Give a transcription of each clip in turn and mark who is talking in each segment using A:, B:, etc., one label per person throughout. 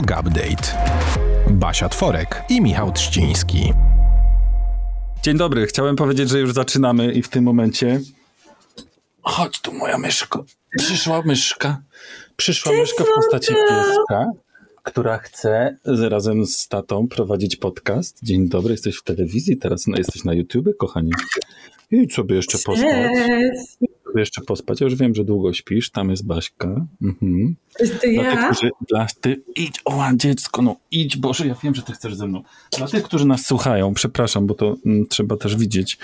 A: Yoga Update. Basia Tworek i Michał Trzciński.
B: Dzień dobry, chciałem powiedzieć, że już zaczynamy i w tym momencie... Chodź tu moja myszko. Przyszła myszka. Przyszła myszka w postaci pieska, która chce razem z tatą prowadzić podcast. Dzień dobry, jesteś w telewizji, teraz no, jesteś na YouTube, kochani. I sobie jeszcze pospać. Sobie jeszcze pospać. Ja już wiem, że długo śpisz. Tam jest Baśka. Mhm.
C: Jest to
B: Dla tych,
C: ja?
B: którzy, dla ty, idź, o dziecko, no idź, Boże, ja wiem, że ty chcesz ze mną. Dla tych, którzy nas słuchają, przepraszam, bo to mm, trzeba też widzieć.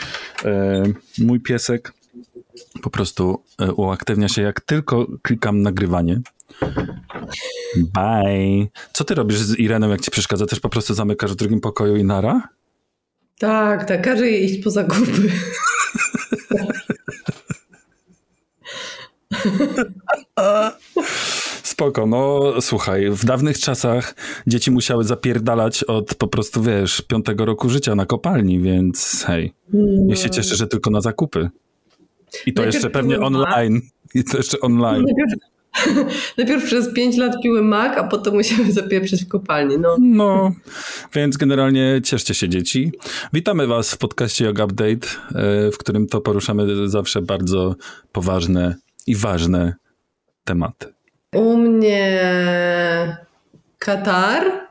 B: E, mój piesek po prostu e, uaktywnia się, jak tylko klikam nagrywanie. Bye. Co ty robisz z Ireną, jak ci przeszkadza? Też po prostu zamykasz w drugim pokoju i nara?
C: Tak, tak, każe jej iść po zakupy.
B: Spoko, no słuchaj, w dawnych czasach dzieci musiały zapierdalać od po prostu, wiesz, piątego roku życia na kopalni, więc hej, ja się cieszę, że tylko na zakupy. I to
C: Najpierw
B: jeszcze pewnie online. I to jeszcze online.
C: Najpierw, najpierw przez 5 lat piły mak, a potem musiały zapieprzyć w kopalni. No.
B: No, więc generalnie cieszcie się dzieci. Witamy was w podcaście Yoga Update, e, w którym to poruszamy zawsze bardzo poważne i ważne tematy.
C: U mnie Katar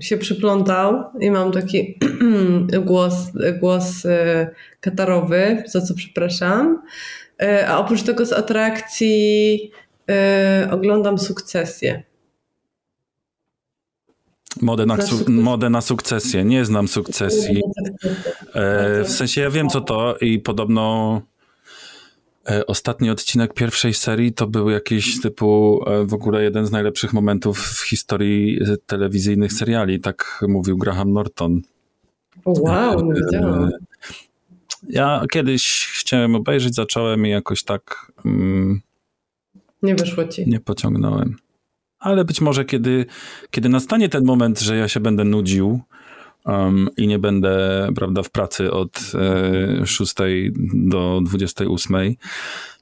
C: się przyplątał i mam taki głos, głos e, katarowy, za co przepraszam. E, A oprócz tego z atrakcji e, oglądam sukcesję.
B: Modę na, modę na sukcesję. Nie znam sukcesji. E, w sensie ja wiem co to i podobno ostatni odcinek pierwszej serii to był jakiś typu e, w ogóle jeden z najlepszych momentów w historii e, telewizyjnych seriali, tak mówił Graham Norton.
C: Wow, nie wiedziałam.
B: E, Ja kiedyś chciałem obejrzeć, zacząłem i jakoś tak mm,
C: Nie wyszło ci.
B: nie pociągnąłem. Ale być może kiedy, kiedy nastanie ten moment, że ja się będę nudził um, i nie będę, prawda, w pracy od e, 6 do 28,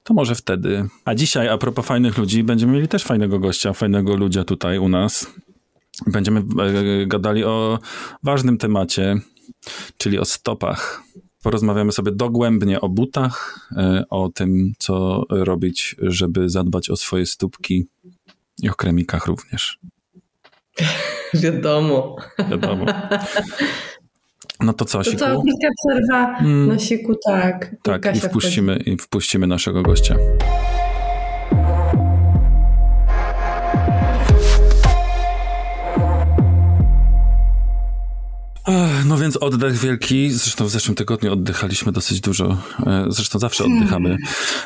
B: to może wtedy. A dzisiaj, a propos fajnych ludzi, będziemy mieli też fajnego gościa, fajnego ludzia tutaj u nas. Będziemy e, gadali o ważnym temacie, czyli o stopach. Porozmawiamy sobie dogłębnie o butach, e, o tym, co robić, żeby zadbać o swoje stópki i o kremikach również.
C: Wiadomo.
B: Wiadomo. No to co,
C: To
B: Siku?
C: co, krótka przerwa
B: Mm.
C: na siku, tak.
B: Tak, i wpuścimy, i wpuścimy naszego gościa. No więc oddech wielki. Zresztą w zeszłym tygodniu oddychaliśmy dosyć dużo. E, Zresztą zawsze oddychamy.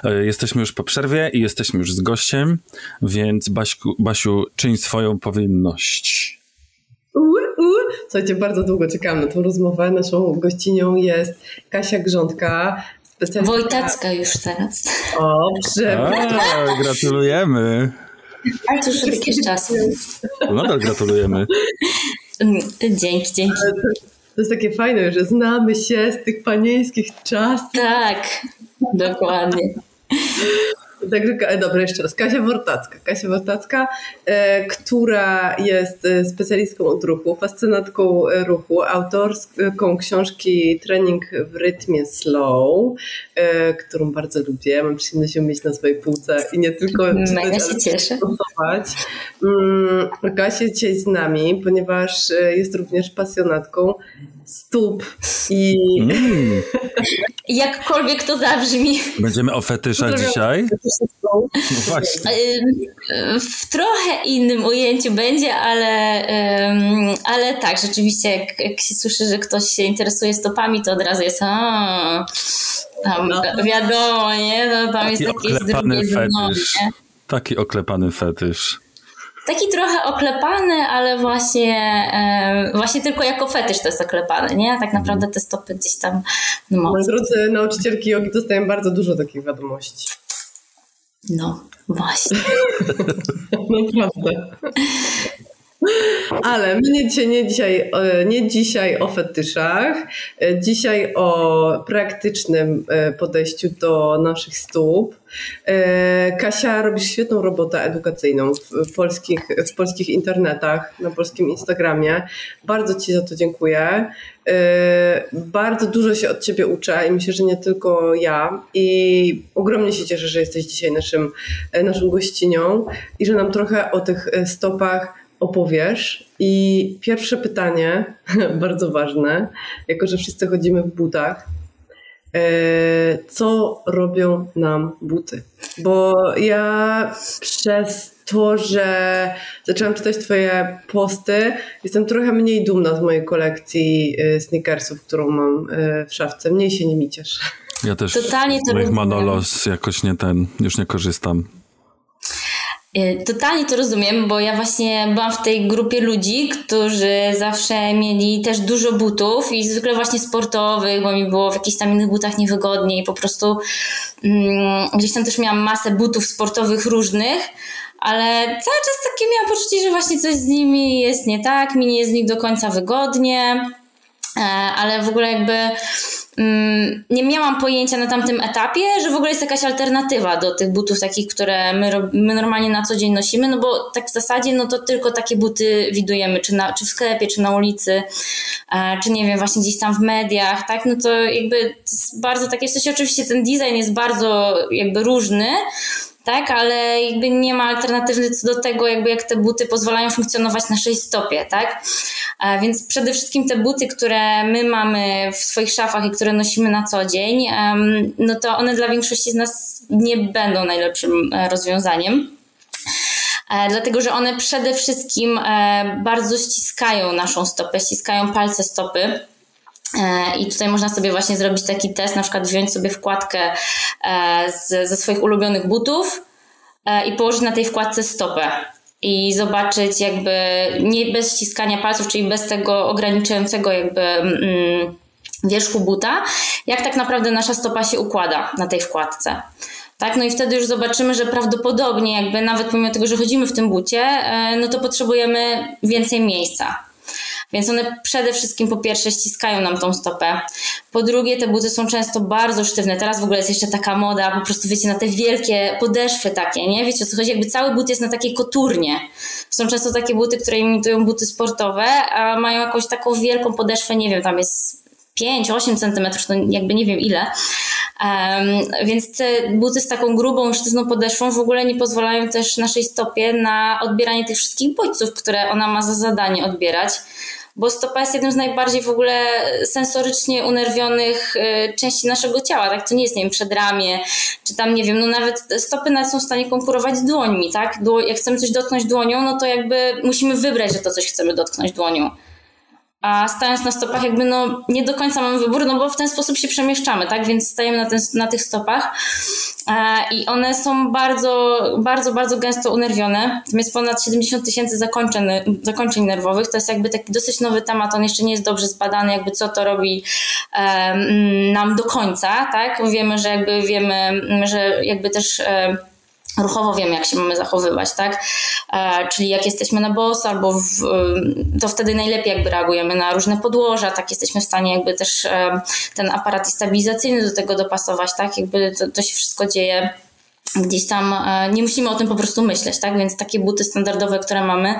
B: E, Jesteśmy już po przerwie i jesteśmy już z gościem, więc Baśku, Basiu, czyń swoją powinność.
C: Słuchajcie, bardzo długo czekałam na tą rozmowę. Naszą gościnią jest Kasia Grządka, specjalistka...
D: Wojtacka już teraz.
C: O, prze...
B: A, gratulujemy.
D: Ale to już od jakiegoś czasu.
B: Nadal gratulujemy.
D: Dzięki, dzięki.
C: To jest takie fajne, że znamy się z tych panieńskich czasów.
D: Tak, dokładnie.
C: Także, dobra, jeszcze raz. Kasia Wortacka. Kasia Wortacka, e, która jest e, specjalistką od ruchu, fascynatką e, ruchu, autorską książki Trening w rytmie slow, e, którą bardzo lubię. Mam przyjemność ją mieć na swojej półce i nie tylko czytać,
D: Mega się cieszę.
C: stosować. Mm, Kasia dzisiaj z nami, ponieważ e, jest również pasjonatką stóp i
B: Mm.
D: Jakkolwiek to zabrzmi.
B: Będziemy o fetyszach
C: Pozdrawiam.
B: Dzisiaj? No właśnie.
D: W trochę innym ujęciu będzie, ale, ale tak, rzeczywiście, jak, jak się słyszy, że ktoś się interesuje stopami, to od razu jest a, tam
C: No.
D: wiadomo, nie? No, tam jest
B: Taki
D: jakieś
B: oklepany
D: drugie dno?
B: Taki oklepany fetysz.
D: Taki trochę oklepany, ale właśnie, e, właśnie tylko jako fetysz to jest oklepany, nie? Tak naprawdę te stopy gdzieś tam no,
C: moi drodzy nauczycielki jogi dostają bardzo dużo takich wiadomości.
D: No, właśnie.
C: Naprawdę. Ale my nie dzisiaj, nie, dzisiaj, nie dzisiaj o fetyszach, dzisiaj o praktycznym e, podejściu do naszych stóp. E, Kasia, robisz świetną robotę edukacyjną w polskich, w polskich internetach, na polskim Instagramie. Bardzo Ci za to dziękuję. E, bardzo dużo się od Ciebie uczę i myślę, że nie tylko ja. I ogromnie się cieszę, że jesteś dzisiaj naszym, naszą gościnią i że nam trochę o tych stopach opowiesz. I pierwsze pytanie, bardzo ważne, jako że wszyscy chodzimy w butach, e, co robią nam buty? Bo ja przez to, że zaczęłam czytać Twoje posty, jestem trochę mniej dumna z mojej kolekcji e, sneakersów, którą mam e, w szafce. Mniej się nimi cieszę.
B: Ja też Totalnie to moich Manolos jakoś nie ten, już nie korzystam.
D: Y, totalnie to rozumiem, bo ja właśnie byłam w tej grupie ludzi, którzy zawsze mieli też dużo butów i zwykle właśnie sportowych, bo mi było w jakichś tam innych butach niewygodnie i po prostu mm, gdzieś tam też miałam masę butów sportowych różnych, ale cały czas takie miałam poczucie, że właśnie coś z nimi jest nie tak, mi nie jest z nich do końca wygodnie, e, ale w ogóle jakby nie miałam pojęcia na tamtym etapie, że w ogóle jest jakaś alternatywa do tych butów takich, które my, my normalnie na co dzień nosimy, no bo tak w zasadzie no to tylko takie buty widujemy, czy, na, czy w sklepie, czy na ulicy, e, czy nie wiem, właśnie gdzieś tam w mediach, tak, no to jakby to bardzo takie, w sensie oczywiście ten design jest bardzo jakby różny, tak, ale jakby nie ma alternatywy co do tego, jakby jak te buty pozwalają funkcjonować na naszej stopie, tak? Więc przede wszystkim te buty, które my mamy w swoich szafach i które nosimy na co dzień, no to one dla większości z nas nie będą najlepszym e, rozwiązaniem. E, dlatego, że one przede wszystkim e, bardzo ściskają naszą stopę, ściskają palce stopy. I tutaj można sobie właśnie zrobić taki test, na przykład wziąć sobie wkładkę z, ze swoich ulubionych butów i położyć na tej wkładce stopę i zobaczyć jakby nie bez ściskania palców, czyli bez tego ograniczającego jakby mm, wierzchu buta, jak tak naprawdę nasza stopa się układa na tej wkładce. Tak, no i wtedy już zobaczymy, że prawdopodobnie jakby nawet pomimo tego, że chodzimy w tym bucie, e, no to potrzebujemy więcej miejsca. Więc one przede wszystkim po pierwsze ściskają nam tą stopę. Po drugie, te buty są często bardzo sztywne. Teraz w ogóle jest jeszcze taka moda, po prostu wiecie, na te wielkie podeszwy takie, nie? Wiecie o co chodzi? Jakby cały but jest na takiej koturnie. Są często takie buty, które imitują buty sportowe, a mają jakąś taką wielką podeszwę, nie wiem, tam jest 5-8 centymetrów, to jakby nie wiem ile. Um, więc te buty z taką grubą, sztywną podeszwą w ogóle nie pozwalają też naszej stopie na odbieranie tych wszystkich bodźców, które ona ma za zadanie odbierać bo stopa jest jednym z najbardziej w ogóle sensorycznie unerwionych y, części naszego ciała, tak? To nie jest, nie wiem, przedramię, czy tam, nie wiem, no nawet stopy nawet są w stanie konkurować z dłońmi, tak? Jak chcemy coś dotknąć dłonią, no to jakby musimy wybrać, że to coś chcemy dotknąć dłonią a stając na stopach jakby no nie do końca mamy wybór, no bo w ten sposób się przemieszczamy, tak, więc stajemy na, ten, na tych stopach. E, i one są bardzo, bardzo, bardzo gęsto unerwione, tam jest ponad 70 tysięcy zakończeń, zakończeń nerwowych, to jest jakby taki dosyć nowy temat, on jeszcze nie jest dobrze zbadany, jakby co to robi e, nam do końca, tak, wiemy, że jakby wiemy, że jakby też e, ruchowo wiemy, jak się mamy zachowywać, tak? E, czyli jak jesteśmy na boss albo w, to wtedy najlepiej jakby reagujemy na różne podłoża, tak? Jesteśmy w stanie jakby też e, ten aparat stabilizacyjny do tego dopasować, tak? Jakby to, to się wszystko dzieje gdzieś tam e, nie musimy o tym po prostu myśleć, tak? Więc takie buty standardowe, które mamy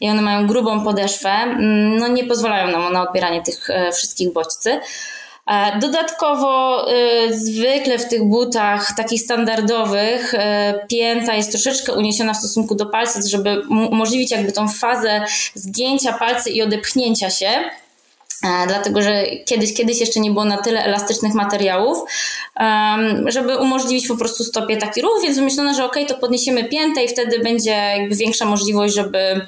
D: i one mają grubą podeszwę, mm, no nie pozwalają nam na odbieranie tych e, wszystkich bodźcy. E, dodatkowo e, zwykle w tych butach takich standardowych e, pięta jest troszeczkę uniesiona w stosunku do palca, żeby umożliwić jakby tą fazę zgięcia palcy i odepchnięcia się. Dlatego, że kiedyś, kiedyś jeszcze nie było na tyle elastycznych materiałów, żeby umożliwić po prostu stopie taki ruch, więc wymyślono, że ok, to podniesiemy piętę i wtedy będzie jakby większa możliwość, żeby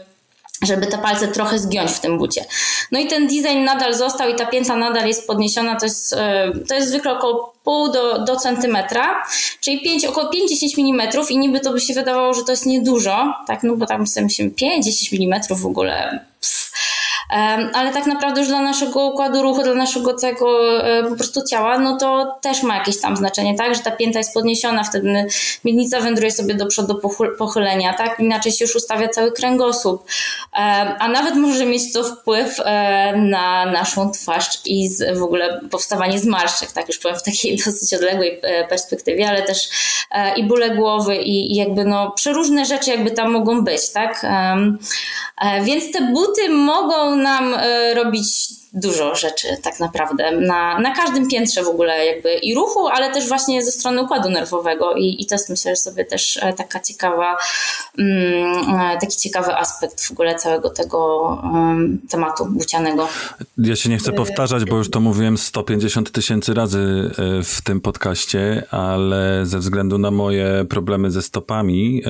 D: żeby te palce trochę zgiąć w tym bucie. No i ten design nadal został i ta pięta nadal jest podniesiona, to jest, e, to jest zwykle około pół do, do centymetra, czyli 5, około 5-10 mm i niby to by się wydawało, że to jest niedużo, tak, no bo tam sobie myślimy 5-10 mm w ogóle, pff. Ale tak naprawdę już dla naszego układu ruchu, dla naszego całego e, po prostu ciała, no to też ma jakieś tam znaczenie, tak, że ta pięta jest podniesiona, wtedy miednica wędruje sobie do przodu pochylenia, tak, inaczej się już ustawia cały kręgosłup, a nawet może mieć to wpływ e, na naszą twarz i w ogóle powstawanie zmarszczek, tak, już powiem w takiej dosyć odległej e, perspektywie, ale też i bóle głowy i, i jakby no przeróżne rzeczy jakby tam mogą być, tak, więc te buty mogą nam robić dużo rzeczy tak naprawdę na, na każdym piętrze w ogóle jakby i ruchu, ale też właśnie ze strony układu nerwowego i, i to jest myślę sobie też e, taka ciekawa mm, e, taki ciekawy aspekt w ogóle całego tego tematu bucianego.
B: Ja się nie chcę powtarzać, bo już to mówiłem 150 tysięcy razy e, w tym podcaście, ale ze względu na moje problemy ze stopami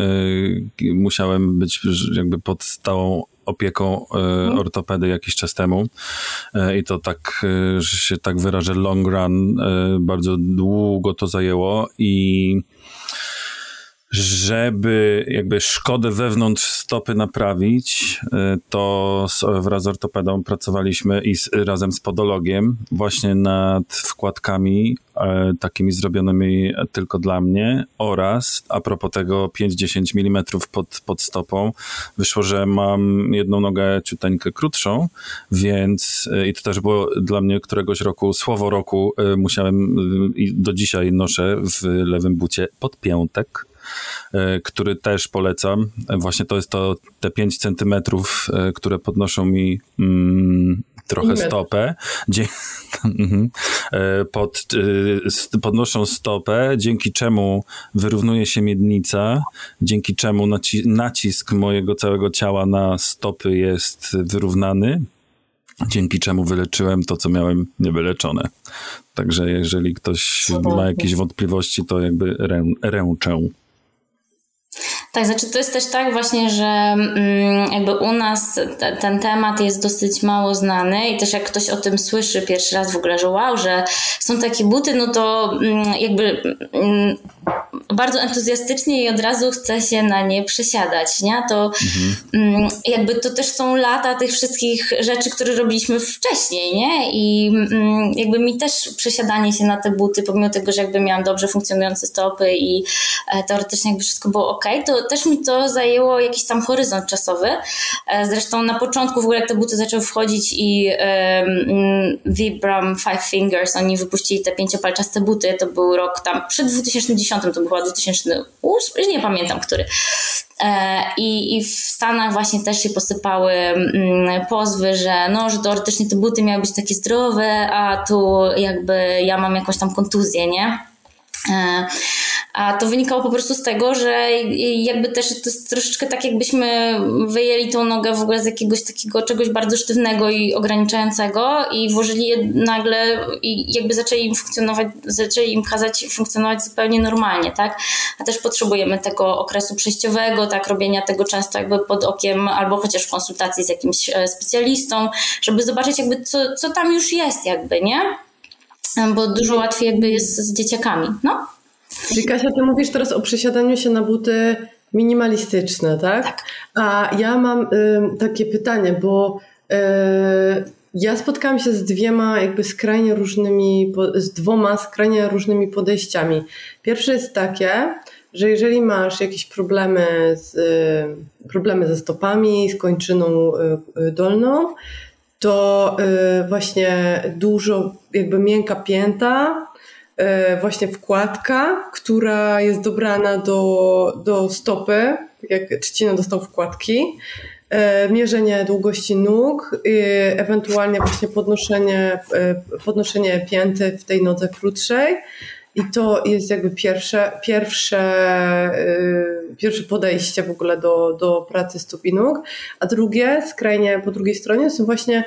B: musiałem być jakby pod stałą opieką e, mhm. ortopedy jakiś czas temu e, i to tak, e, że się tak wyrażę, long run, bardzo długo to zajęło i żeby jakby szkodę wewnątrz stopy naprawić, y, to wraz z ortopedą pracowaliśmy i z, razem z podologiem właśnie nad wkładkami e, takimi zrobionymi tylko dla mnie. Oraz a propos tego 5-10 mm pod, pod stopą. Wyszło, że mam jedną nogę ciuteńkę krótszą, więc e, i to też było dla mnie któregoś roku, słowo roku e, musiałem i do dzisiaj noszę w lewym bucie pod piątek E, który też polecam. Właśnie to jest to te 5 centymetrów, e, które podnoszą mi mm, trochę stopę. Dzie mhm. e, pod, podnoszą stopę, dzięki czemu wyrównuje się miednica, dzięki czemu naci nacisk mojego całego ciała na stopy jest wyrównany, dzięki czemu wyleczyłem to, co miałem niewyleczone. Także jeżeli ktoś ma jakieś wątpliwości, to jakby rę, ręczę.
D: Tak, znaczy to jest też tak właśnie, że mm, jakby u nas te, ten temat jest dosyć mało znany i też jak ktoś o tym słyszy pierwszy raz w ogóle, że wow, że są takie buty, no to mm, jakby mm, bardzo entuzjastycznie i od razu chce się na nie przesiadać, nie? To mhm. jakby to też są lata tych wszystkich rzeczy, które robiliśmy wcześniej, nie? I jakby mi też przesiadanie się na te buty, pomimo tego, że jakby miałam dobrze funkcjonujące stopy i e, teoretycznie jakby wszystko było ok, to też mi to zajęło jakiś tam horyzont czasowy. E, zresztą na początku w ogóle jak te buty zaczęły wchodzić i um, Vibram Five Fingers, oni wypuścili te pięciopalczaste buty, to był rok tam, przed 2010 to był chyba 2008, nie pamiętam który. E, I, I w Stanach właśnie też się posypały mm, pozwy, że no, że teoretycznie te buty miały być takie zdrowe, a tu jakby ja mam jakąś tam kontuzję, nie? E, a to wynikało po prostu z tego, że jakby też to jest troszeczkę tak, jakbyśmy wyjęli tą nogę w ogóle z jakiegoś takiego czegoś bardzo sztywnego i ograniczającego i włożyli je nagle i jakby zaczęli im funkcjonować, zaczęli im kazać funkcjonować zupełnie normalnie, tak? A też potrzebujemy tego okresu przejściowego, tak, robienia tego często jakby pod okiem albo chociaż w konsultacji z jakimś e, specjalistą, żeby zobaczyć jakby co, co tam już jest jakby, nie? Bo dużo łatwiej jakby jest z dzieciakami, no.
C: Czyli Kasia, ty mówisz teraz o przesiadaniu się na buty minimalistyczne, tak?
D: Tak.
C: A ja mam y, takie pytanie, bo y, ja spotkałam się z dwiema jakby skrajnie różnymi, z dwoma skrajnie różnymi podejściami. Pierwsze jest takie, że jeżeli masz jakieś problemy, z, y, problemy ze stopami, z kończyną y, y, dolną, to y, właśnie dużo jakby miękka pięta E, właśnie wkładka, która jest dobrana do, do stopy, jak Trzcina dostał wkładki, e, mierzenie długości nóg, ewentualnie właśnie podnoszenie, podnoszenie pięty w tej nodze krótszej. I to jest jakby pierwsze, pierwsze, pierwsze podejście w ogóle do, do pracy stóp i nóg. A drugie, skrajnie po drugiej stronie, są właśnie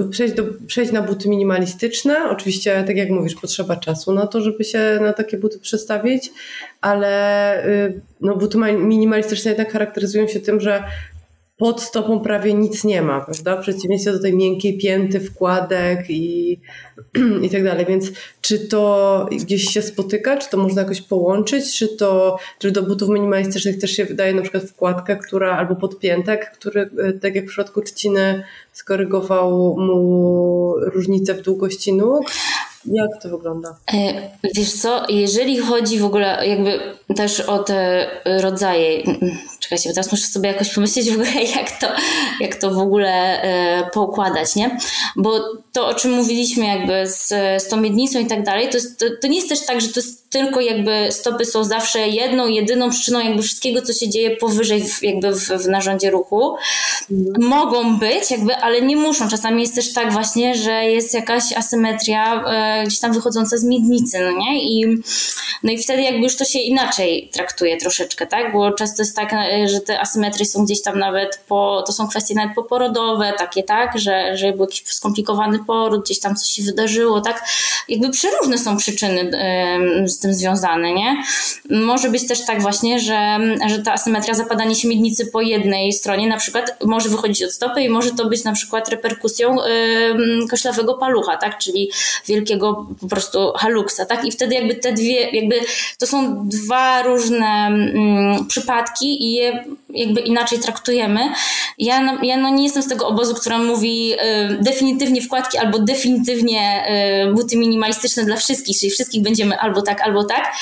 C: Y, przejść, do, przejść na buty minimalistyczne. Oczywiście, tak jak mówisz, potrzeba czasu na to, żeby się na takie buty przestawić, ale y, no, buty minimalistyczne jednak charakteryzują się tym, że pod stopą prawie nic nie ma, prawda? W przeciwieństwie do tej miękkiej pięty, wkładek i, i tak dalej. Więc czy to gdzieś się spotyka, czy to można jakoś połączyć, czy to czy do butów minimalistycznych też się wydaje na przykład wkładka, która albo podpiętek, który e, tak jak w przypadku trzciny skorygował mu różnicę w długości nóg, jak to wygląda? E,
D: wiesz co, jeżeli chodzi w ogóle jakby też o te rodzaje, czekajcie, bo teraz muszę sobie jakoś pomyśleć w ogóle, jak to, jak to w ogóle e, poukładać, nie? Bo to, o czym mówiliśmy jakby z, z tą miednicą i tak dalej, to, jest, to, to nie jest też tak, że to jest tylko jakby stopy są zawsze jedną, jedyną przyczyną jakby wszystkiego, co się dzieje powyżej w, jakby w, w narządzie ruchu. Mhm. Mogą być jakby, ale nie muszą. Czasami jest też tak właśnie, że jest jakaś asymetria e, gdzieś tam wychodząca z miednicy, no nie? I, no i wtedy jakby już to się inaczej traktuje troszeczkę, tak? Bo często jest tak, e, że te asymetrie są gdzieś tam nawet po, to są kwestie nawet poporodowe, takie, tak? Że, że był jakiś skomplikowany poród, gdzieś tam coś się wydarzyło, tak? Jakby przeróżne są przyczyny z tym związane, nie? Może być też tak właśnie, że, że ta asymetria zapadania się po jednej stronie na przykład może wychodzić od stopy i może to być na przykład reperkusją koślawego palucha, tak? Czyli wielkiego po prostu haluksa, tak? I wtedy jakby te dwie, jakby to są dwa różne yy, przypadki i je jakby inaczej traktujemy. Ja, no, ja no nie jestem z tego obozu, która mówi y, definitywnie wkładki albo definitywnie y, buty minimalistyczne dla wszystkich, czyli wszystkich będziemy albo tak, albo tak.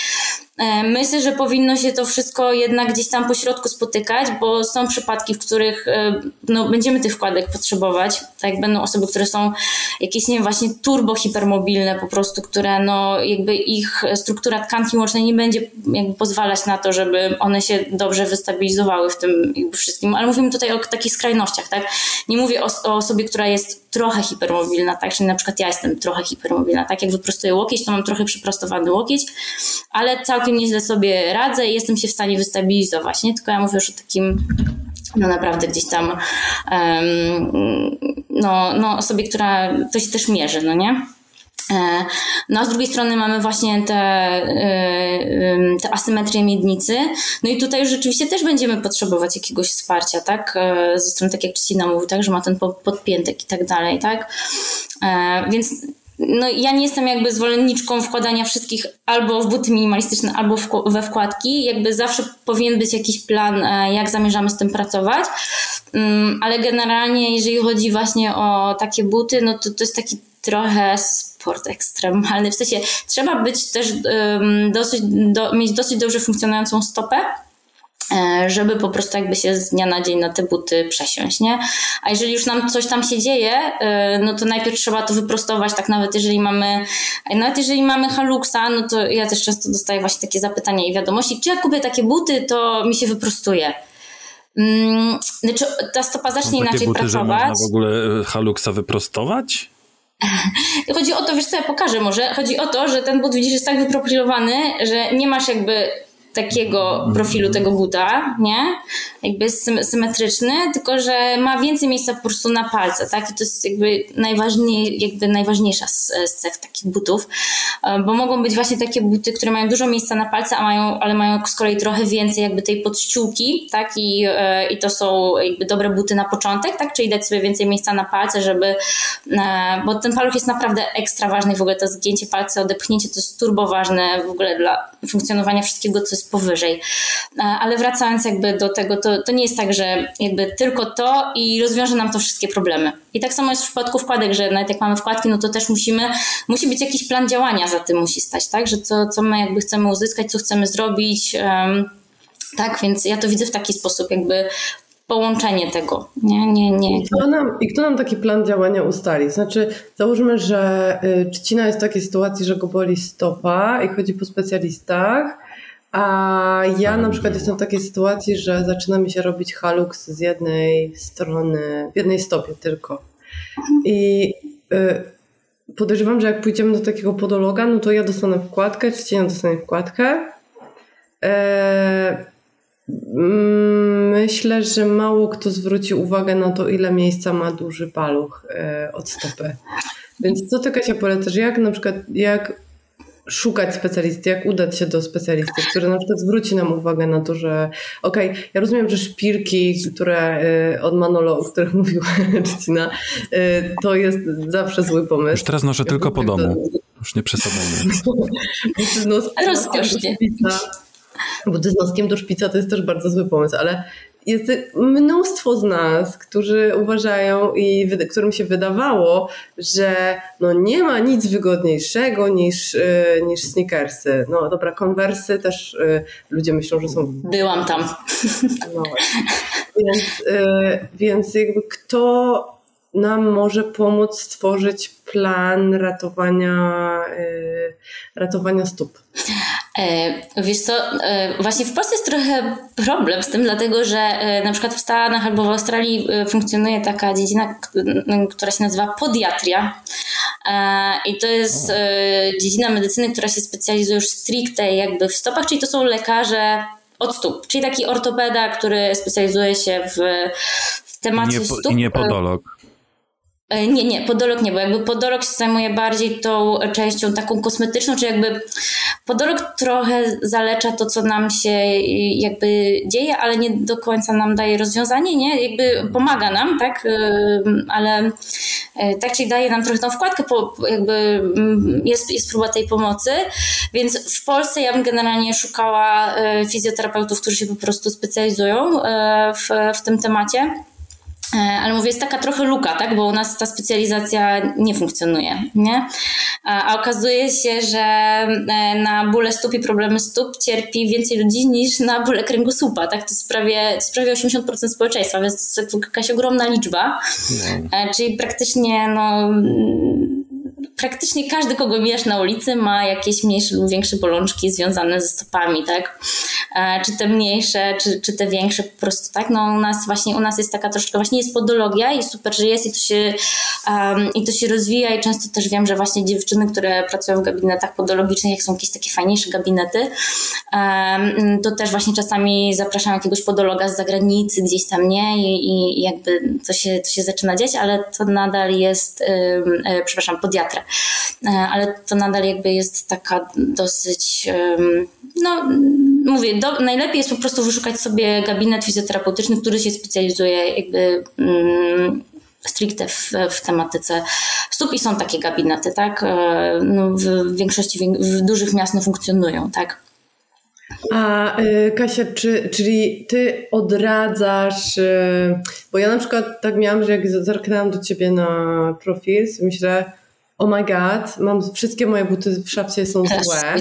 D: E, myślę, że powinno się to wszystko jednak gdzieś tam po środku spotykać, bo są przypadki, w których e, no, będziemy tych wkładek potrzebować. Tak, będą osoby, które są jakieś, nie wiem, właśnie turbo hipermobilne po prostu, które no, jakby ich struktura tkanki łącznej nie będzie jakby pozwalać na to, żeby one się dobrze wystabilizowały w tym wszystkim. Ale mówimy tutaj o takich skrajnościach, tak? Nie mówię o, o osobie, która jest trochę hipermobilna, tak? Czyli na przykład ja jestem trochę hipermobilna, tak? Jak wyprostuję łokieć, to mam trochę przyprostowany łokieć, ale całkiem nieźle sobie radzę i jestem się w stanie wystabilizować, nie? Tylko ja mówię już o takim no naprawdę gdzieś tam um, no, no osobie, która to się też mierzy, no nie? E, no a z drugiej strony mamy właśnie te, e, te asymetrię miednicy. No i tutaj już rzeczywiście też będziemy potrzebować jakiegoś wsparcia, tak? E, ze strony, tak jak Cristina mówił, tak, że ma ten podpiętek i tak dalej, tak? Więc no ja nie jestem jakby zwolenniczką wkładania wszystkich albo w buty minimalistyczne, albo we wkładki. Jakby zawsze powinien być jakiś plan, jak zamierzamy z tym pracować. Mm, ale generalnie, jeżeli chodzi właśnie o takie buty, no to to jest taki trochę sport ekstremalny. W sensie trzeba być też um, dosyć, do, mieć dosyć dobrze funkcjonującą stopę, e, żeby po prostu jakby się z dnia na dzień na te buty przesiąść, nie? A jeżeli już nam coś tam się dzieje, e, no to najpierw trzeba to wyprostować, tak nawet jeżeli mamy, nawet jeżeli mamy haluksa, no to ja też często dostaję właśnie takie zapytania i wiadomości, czy ja kupię takie buty, to mi się wyprostuje. Hmm, znaczy ta stopa zacznie inaczej
B: buty,
D: pracować.
B: Że można w ogóle e, haluksa wyprostować?
D: Chodzi o to, wiesz co, ja pokażę może. Chodzi o to, że ten but widzisz jest tak wyprofilowany, że nie masz jakby takiego profilu tego buta, nie? Jakby symetryczny, tylko że ma więcej miejsca po prostu na palce, tak? I to jest jakby, najważniej, jakby najważniejsza z, z cech takich butów, e, bo mogą być właśnie takie buty, które mają dużo miejsca na palce, a mają, ale mają z kolei trochę więcej jakby tej podściółki, tak? I, e, i to są jakby dobre buty na początek, tak? Czyli dać sobie więcej miejsca na palce, żeby, e, bo ten paluch jest naprawdę ekstra ważny w ogóle to zgięcie palca, odepchnięcie to jest turbo ważne w ogóle dla funkcjonowania wszystkiego, co jest powyżej. Ale wracając jakby do tego, to, to nie jest tak, że jakby tylko to i rozwiąże nam to wszystkie problemy. I tak samo jest w przypadku wkładek, że nawet jak mamy wkładki, no to też musimy, musi być jakiś plan działania za tym musi stać, tak? Że co, co my jakby chcemy uzyskać, co chcemy zrobić. Um, tak, więc ja to widzę w taki sposób, jakby połączenie tego. Nie, nie, nie.
C: I kto, nam, I kto nam taki plan działania ustali? Znaczy, załóżmy, że y, trzcina jest w takiej sytuacji, że go boli stopa i chodzi po specjalistach a ja na przykład jestem w takiej sytuacji, że zaczyna mi się robić halux z jednej strony, w jednej stopie tylko. I y, podejrzewam, że jak pójdziemy do takiego podologa, no to ja dostanę wkładkę, czy cienia dostanie wkładkę. E, myślę, że mało kto zwróci uwagę na to, ile miejsca ma duży paluch e, od stopy. Więc co ty Kasia polecasz? Jak na przykład, jak szukać specjalisty, jak udać się do specjalisty, który na przykład zwróci nam uwagę na to, że okej, okay, ja rozumiem, że szpilki, które y, od Manolo, o których mówiła Justina, y, to jest zawsze zły pomysł.
B: Już teraz noszę ja tylko po domu. Już nie przesadzajmy.
D: Rozkosznie.
C: Buty z noskiem do szpica to jest też bardzo zły pomysł, ale jest mnóstwo z nas, którzy uważają i którym się wydawało, że no nie ma nic wygodniejszego niż, e, niż sneakersy. No dobra, konwersy też y, ludzie myślą, że są...
D: Byłam tam. No,
C: więc, y, więc jakby kto nam może pomóc stworzyć plan ratowania, ratowania stóp?
D: E, wiesz co, e, właśnie w Polsce jest trochę problem z tym, dlatego że e, na przykład w Stanach albo w Australii funkcjonuje taka dziedzina, która się nazywa podiatria. I to jest dziedzina medycyny, która się specjalizuje już stricte jakby w stopach, czyli to są lekarze od stóp, czyli taki ortopeda, który specjalizuje się w, w temacie
B: nie,
D: stóp.
B: I nie podolog.
D: E, nie, nie, podolog nie, bo jakby podolog się zajmuje bardziej tą częścią taką kosmetyczną, czy jakby podolog trochę zalecza to, co nam się jakby dzieje, ale nie do końca nam daje rozwiązanie, nie? Jakby pomaga nam, tak? E, ale e, tak czyli daje nam trochę tą wkładkę, jakby mm, jest, jest próba tej pomocy, więc w Polsce ja bym generalnie szukała fizjoterapeutów, którzy się po prostu specjalizują w, w tym temacie. E, ale mówię, jest taka trochę luka, tak? Bo u nas ta specjalizacja nie funkcjonuje, nie? A, okazuje się, że e, na bóle stóp i problemy stóp cierpi więcej ludzi niż na bóle kręgosłupa, tak? To jest prawie, to jest prawie 80% społeczeństwa, więc to jest jakaś ogromna liczba. No. Czyli praktycznie, no praktycznie każdy, kogo mijasz na ulicy, ma jakieś mniejsze lub większe bolączki związane ze stopami, tak? E, czy te mniejsze, czy, czy te większe po prostu, tak? No u nas właśnie, u nas jest taka troszeczkę, właśnie jest podologia i super, że jest i to się, um, i to się rozwija i często też wiem, że właśnie dziewczyny, które pracują w gabinetach podologicznych, jak są jakieś takie fajniejsze gabinety, um, to też właśnie czasami zapraszam jakiegoś podologa z zagranicy gdzieś tam, nie? I, i jakby to się, to się zaczyna dziać, ale to nadal jest, um, przepraszam, podiatra. E, ale to nadal jakby jest taka dosyć, no mówię, do, najlepiej jest po prostu wyszukać sobie gabinet fizjoterapeutyczny, który się specjalizuje jakby mm, stricte w, w tematyce stóp i są takie gabinety, tak? E, no, w większości w dużych miast funkcjonują, tak?
C: A y, Kasia, czy, czyli ty odradzasz, bo ja na przykład tak miałam, że jak zerknęłam do ciebie na profil, myślę, oh my god, mam wszystkie moje buty w szafce są złe.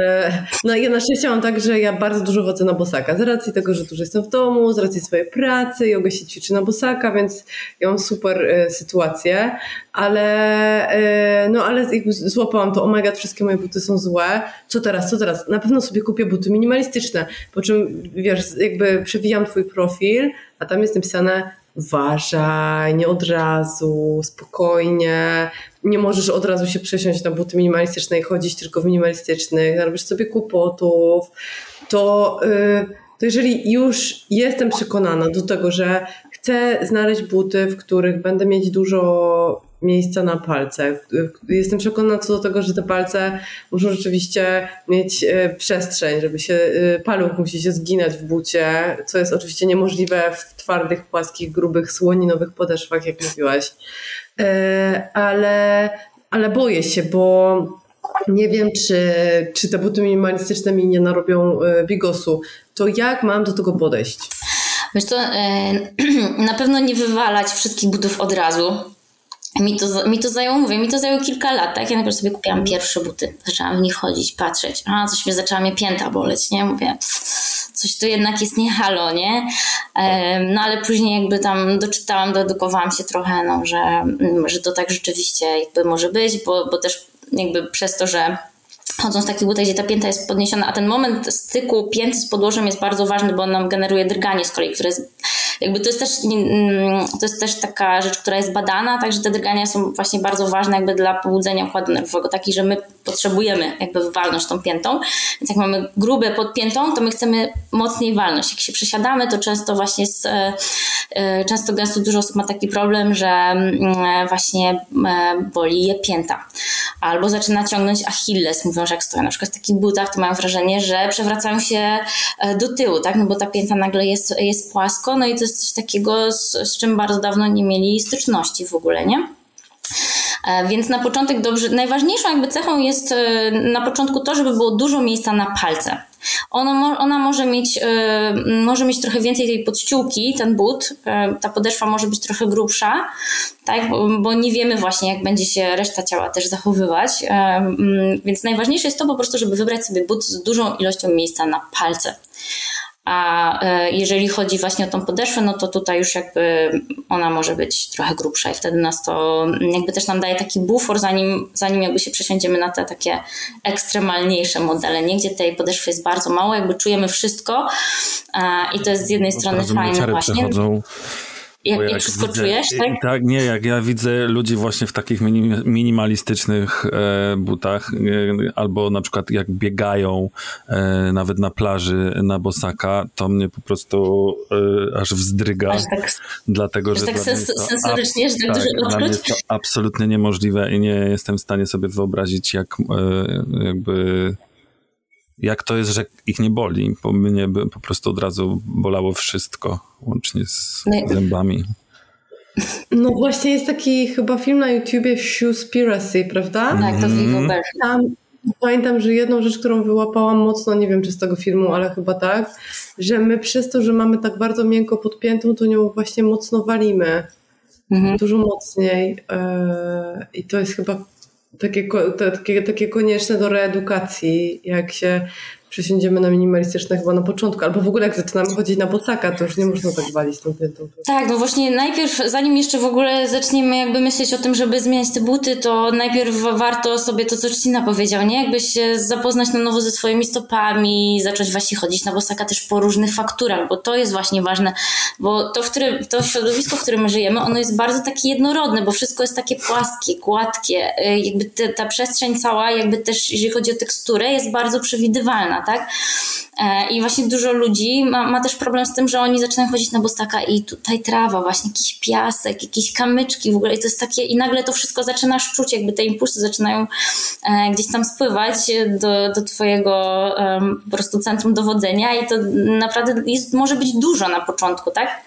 C: E, no ja na szczęście mam tak, że ja bardzo dużo chodzę na bosaka. Z racji tego, że dużo jestem w domu, z racji swojej pracy, joga się ćwiczy na bosaka, więc ja mam super e, sytuację, ale e, no ale złapałam to, oh my god, wszystkie moje buty są złe. Co teraz, co teraz? Na pewno sobie kupię buty minimalistyczne, po czym wiesz, jakby przewijam twój profil, a tam jest napisane uważaj, nie od razu, spokojnie, nie możesz od razu się przesiąść na buty minimalistyczne i chodzić tylko w minimalistycznych, narobisz sobie kłopotów, to, yy, to jeżeli już jestem przekonana do tego, że chcę znaleźć buty, w których będę mieć dużo miejsca na palce. Jestem przekonana co do tego, że te palce muszą rzeczywiście mieć e, przestrzeń, żeby się paluch musi się zginać w bucie, co jest oczywiście niemożliwe w twardych, płaskich, grubych, słoninowych podeszwach, jak mówiłaś. E, ale, ale boję się, bo nie wiem, czy, czy te buty minimalistyczne mi nie narobią bigosu. To jak mam do tego podejść?
D: Wiesz to na pewno nie wywalać wszystkich butów od razu mi to, mi to zajęło, mówię, mi to zajęło kilka lat, tak? Ja najpierw sobie kupiłam pierwsze buty, zaczęłam w nich chodzić, patrzeć, a coś mnie zaczęła mnie pięta boleć, nie? Mówię, coś tu jednak jest nie halo, nie? No ale później jakby tam doczytałam, doedukowałam się trochę, no, że, że to tak rzeczywiście jakby może być, bo, bo też jakby przez to, że chodząc w takich butach, gdzie ta pięta jest podniesiona, a ten moment styku pięty z podłożem jest bardzo ważny, bo on nam generuje drganie z kolei, które jest jakby to jest też, mm, to jest też taka rzecz, która jest badana, także te drgania są właśnie bardzo ważne jakby dla pobudzenia układu nerwowego, taki, że my potrzebujemy jakby walność tą piętą, więc jak mamy grube pod piętą, to my chcemy mocniej walność. Jak się przesiadamy, to często właśnie z, e, e, często gęsto dużo osób ma taki problem, że mm, właśnie boli je pięta. Albo zaczyna ciągnąć achilles, mówią, że jak stoją na przykład w takich butach, to mają wrażenie, że przewracają się do tyłu, tak, no bo ta pięta nagle jest, jest płasko, no i to jest coś takiego, z, z czym bardzo dawno nie mieli styczności w ogóle, nie? E, więc na początek dobrze, najważniejszą jakby cechą jest e, na początku to, żeby było dużo miejsca na palce. Ona może mieć, e, może mieć trochę więcej tej podściółki, ten but, ta podeszwa może być trochę grubsza, tak, bo, bo nie wiemy właśnie, jak będzie się reszta ciała też zachowywać. Więc najważniejsze jest to po prostu, żeby wybrać sobie but z dużą ilością miejsca na palce. A e, jeżeli chodzi właśnie o tą podeszwę, no to tutaj już jakby ona może być trochę grubsza i wtedy nas to jakby też nam daje taki bufor, zanim, zanim jakby się przesiądziemy na te takie ekstremalniejsze modele, nie? gdzie tej podeszwy jest bardzo mało, jakby czujemy wszystko i to jest z jednej strony fajne właśnie. Przechodzą jak, jak, jak wszystko widzę, czujesz, tak?
B: Tak, nie, jak ja widzę ludzi właśnie w takich minimalistycznych e, butach, e, albo na przykład jak biegają e, nawet na plaży na bosaka, to mnie po prostu e, aż wzdryga. Aż tak,
D: dlatego,
B: że
D: tak sens sensorycznie, że tak,
B: tak dużo Dla mnie jest to absolutnie niemożliwe i nie jestem w stanie sobie wyobrazić, jak e, jakby jak to jest, że ich nie boli, bo mnie by po prostu od razu bolało wszystko, łącznie z no zębami.
C: No właśnie jest taki chyba film na YouTubie Shoespiracy, prawda?
D: Tak, to mm.
C: Tam pamiętam, że jedną rzecz, którą wyłapałam mocno, nie wiem czy z tego filmu, ale chyba tak, że my przez to, że mamy tak bardzo miękko podpiętą, to nią właśnie mocno walimy. Mhm. Dużo mocniej. Yy, I to jest chyba takie, takie, takie konieczne do reedukacji, jak się przesiądziemy na minimalistyczne chyba na początku, albo w ogóle jak zaczynamy chodzić na bocaka, to już nie można tak walić tą piętą.
D: Tak, no właśnie najpierw, zanim jeszcze w ogóle zaczniemy jakby myśleć o tym, żeby zmieniać te buty, to najpierw warto sobie to, co Czcina powiedział, nie? Jakby się zapoznać na nowo ze swoimi stopami, zacząć właśnie chodzić na bosaka też po różnych fakturach, bo to jest właśnie ważne, bo to, w którym, to środowisko, w którym my żyjemy, ono jest bardzo takie jednorodne, bo wszystko jest takie płaskie, gładkie, y, jakby te, ta przestrzeń cała, jakby też jeżeli chodzi o teksturę, jest bardzo przewidywalna tak? E, I właśnie dużo ludzi ma, ma, też problem z tym, że oni zaczynają chodzić na bostaka i tutaj trawa, właśnie jakiś piasek, jakieś kamyczki w ogóle i to jest takie i nagle to wszystko zaczyna szczuć, jakby te impulsy zaczynają e, gdzieś tam spływać do, do twojego po prostu centrum dowodzenia i to naprawdę jest, może być dużo na początku, tak?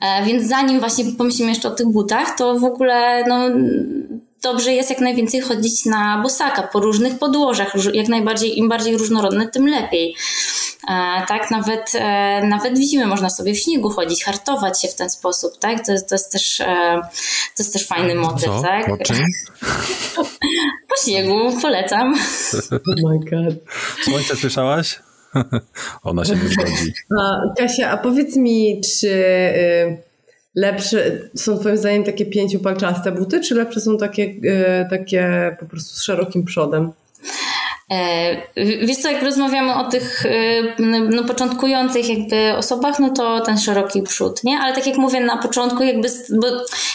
D: E, więc zanim właśnie pomyślimy jeszcze o tych butach, to w ogóle no, dobrze jest jak najwięcej chodzić na bosaka po różnych podłożach, jak najbardziej, im bardziej różnorodne, tym lepiej. E, tak, nawet, e, nawet w zimę można sobie w śniegu chodzić, hartować się w ten sposób, tak? To, to, jest, też, e, to jest też fajny motyw,
B: Co?
D: tak?
B: Po czym?
D: po śniegu, polecam.
C: Oh my god.
B: Słońce słyszałaś? Ona się nie zgodzi.
C: Kasia, a powiedz mi, czy... Lepsze są twoim zdaniem takie pięciupalczaste buty, czy lepsze są takie, e, takie po prostu z szerokim przodem?
D: E, wiesz co, jak rozmawiamy o tych e, no, początkujących jakby osobach, no to ten szeroki przód, nie? Ale tak jak mówię na początku, jakby, bo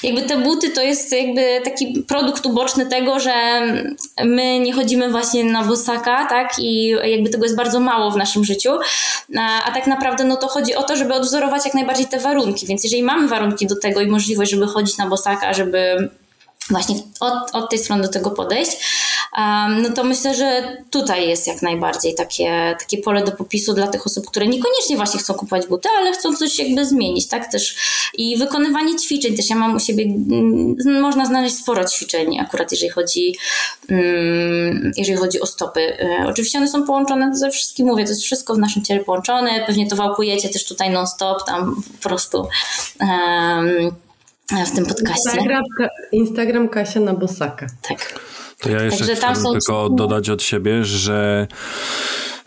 D: jakby te buty to jest jakby taki produkt uboczny tego, że my nie chodzimy właśnie na bosaka, tak? I jakby tego jest bardzo mało w naszym życiu, a, a tak naprawdę no to chodzi o to, żeby odwzorować jak najbardziej te warunki, więc jeżeli mamy warunki do tego i możliwość, żeby chodzić na bosaka, żeby właśnie od, od tej strony do tego podejść, um, no to myślę, że tutaj jest jak najbardziej takie, takie pole do popisu dla tych osób, które niekoniecznie właśnie chcą kupować buty, ale chcą coś jakby zmienić, tak? Też i wykonywanie ćwiczeń, też ja mam u siebie, mm, można znaleźć sporo ćwiczeń akurat jeżeli chodzi um, jeżeli chodzi o stopy. E, oczywiście one są połączone ze wszystkim, mówię, to jest wszystko w naszym ciele połączone, pewnie to wałkujecie też tutaj non stop, tam po prostu um, w tym podcaście.
C: Instagram, Instagram Kasia na Bosaka.
D: Tak.
B: To ja jeszcze Także chciałbym tylko dodać od siebie, że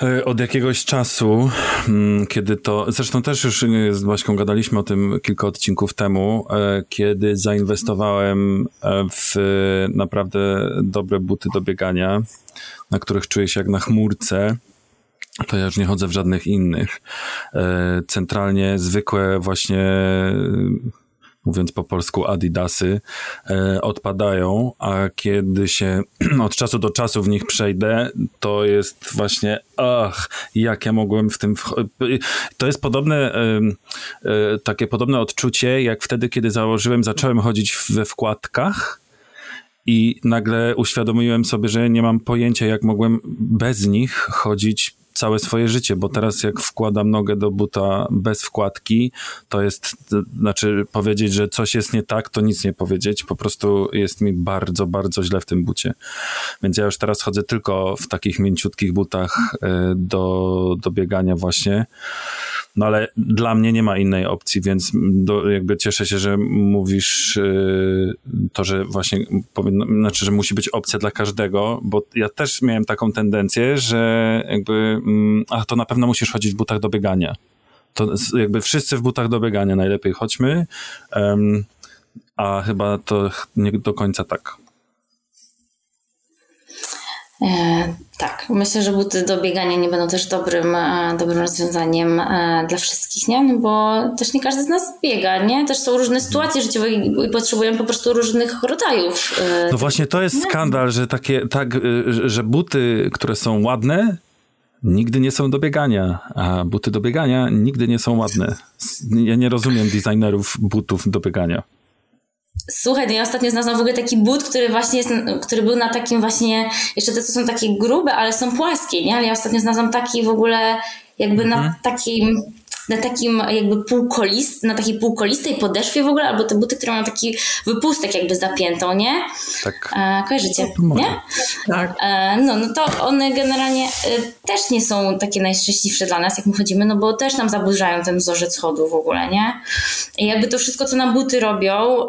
B: e, od jakiegoś czasu, mm, kiedy to, zresztą też już z Baśką gadaliśmy o tym kilka odcinków temu, e, kiedy zainwestowałem e, w naprawdę dobre buty do biegania, na których czuję się jak na chmurce, to ja już nie chodzę w żadnych innych. Centralnie zwykłe właśnie mówiąc po polsku adidasy, e, odpadają, a kiedy się od czasu do czasu w nich przejdę, to jest właśnie ach, jak ja mogłem w tym... To jest podobne, e, takie podobne odczucie, jak wtedy, kiedy założyłem, zacząłem chodzić we wkładkach, i nagle uświadomiłem sobie, że nie mam pojęcia, jak mogłem bez nich chodzić całe swoje życie, bo teraz jak wkładam nogę do buta bez wkładki, to jest, znaczy powiedzieć, że coś jest nie tak, to nic nie powiedzieć, po prostu jest mi bardzo, bardzo źle w tym bucie. Więc ja już teraz chodzę tylko w takich mięciutkich butach e, do, do biegania właśnie. No ale dla mnie nie ma innej opcji, więc do, jakby cieszę się, że mówisz yy, to, że właśnie powinno, znaczy, że musi być opcja dla każdego, bo ja też miałem taką tendencję, że jakby, yy, a to na pewno musisz chodzić w butach do biegania. To jakby wszyscy w butach do biegania najlepiej chodźmy, yy, a chyba to nie do końca tak.
D: E, tak, myślę, że buty do biegania nie będą też dobrym, e, dobrym rozwiązaniem e, dla wszystkich, nie? No bo też nie każdy z nas biega, nie? Też są różne sytuacje życiowe i potrzebujemy po prostu różnych rodzajów.
B: No właśnie to jest skandal, że takie, tak, że buty, które są ładne, nigdy nie są do biegania, a buty do biegania nigdy nie są ładne. Ja nie rozumiem designerów butów do biegania.
D: Słuchaj, no ja ostatnio znalazłam w ogóle taki but, który właśnie jest, który był na takim właśnie, jeszcze te co są takie grube, ale są płaskie, nie? Ale ja ostatnio znalazłam taki w ogóle jakby mhm. na takim na takim jakby półkolist, na takiej półkolistej podeszwie w ogóle, albo te buty, które mają taki wypustek jakby zapiętą, nie?
B: Tak.
D: E, kojarzycie, nie?
C: Tak.
D: E, no, no to one generalnie e, też nie są takie najszczęśliwsze dla nas, jak my chodzimy, no bo też nam zaburzają ten wzorzec chodu w ogóle, nie? I jakby to wszystko, co nam buty robią,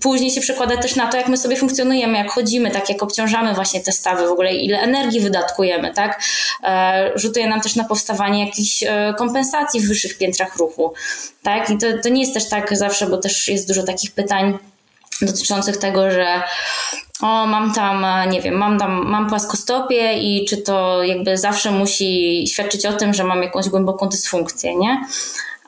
D: później się przekłada też na to, jak my sobie funkcjonujemy, jak chodzimy, tak jak obciążamy właśnie te stawy, w ogóle ile energii wydatkujemy, tak? E, rzutuje nam też na powstawanie jakichś e, kompensacji w wyższych piętrach ruchu, tak? I to, to nie jest też tak zawsze, bo też jest dużo takich pytań dotyczących tego, że o, mam tam, e, nie wiem, mam tam, mam płaskostopie i czy to jakby zawsze musi świadczyć o tym, że mam jakąś głęboką dysfunkcję, nie?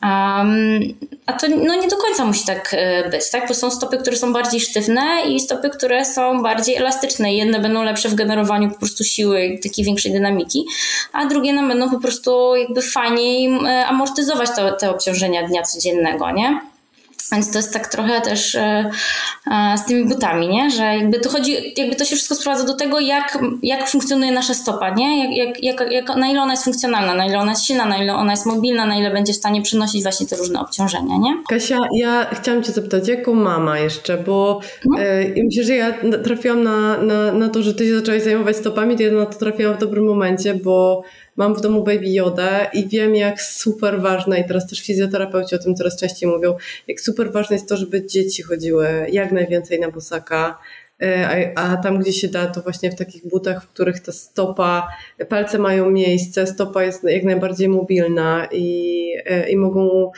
D: A to no, nie do końca musi tak e, być, tak? Bo są stopy, które są bardziej sztywne i stopy, które są bardziej elastyczne. Jedne będą lepsze w generowaniu po prostu siły takiej większej dynamiki, a drugie nam będą po prostu jakby fajniej amortyzować to, te obciążenia dnia codziennego, nie? Więc to jest tak trochę też e, e, z tymi butami, nie? Że jakby to chodzi, jakby to się wszystko sprowadza do tego, jak, jak funkcjonuje nasza stopa, nie? Jak, jak, jak, jak, na ile ona jest funkcjonalna, na ile ona jest silna, na ile ona jest mobilna, na ile będzie w stanie przynosić właśnie te różne obciążenia, nie?
C: Kasia, ja chciałam Cię zapytać, jako mama jeszcze, bo no. myślę, że ja trafiłam na, na, na to, że Ty się zaczęłaś zajmować stopami, to ja na to trafiłam w dobrym momencie, bo mam w domu Baby Yoda i wiem, jak super ważne, i teraz też fizjoterapeuci o tym coraz częściej mówią, jak super ważne jest to, żeby dzieci chodziły jak najwięcej na bosaka, e, a, tam, gdzie się da, to właśnie w takich butach, w których ta stopa, palce mają miejsce, stopa jest jak najbardziej mobilna i, e, i mogą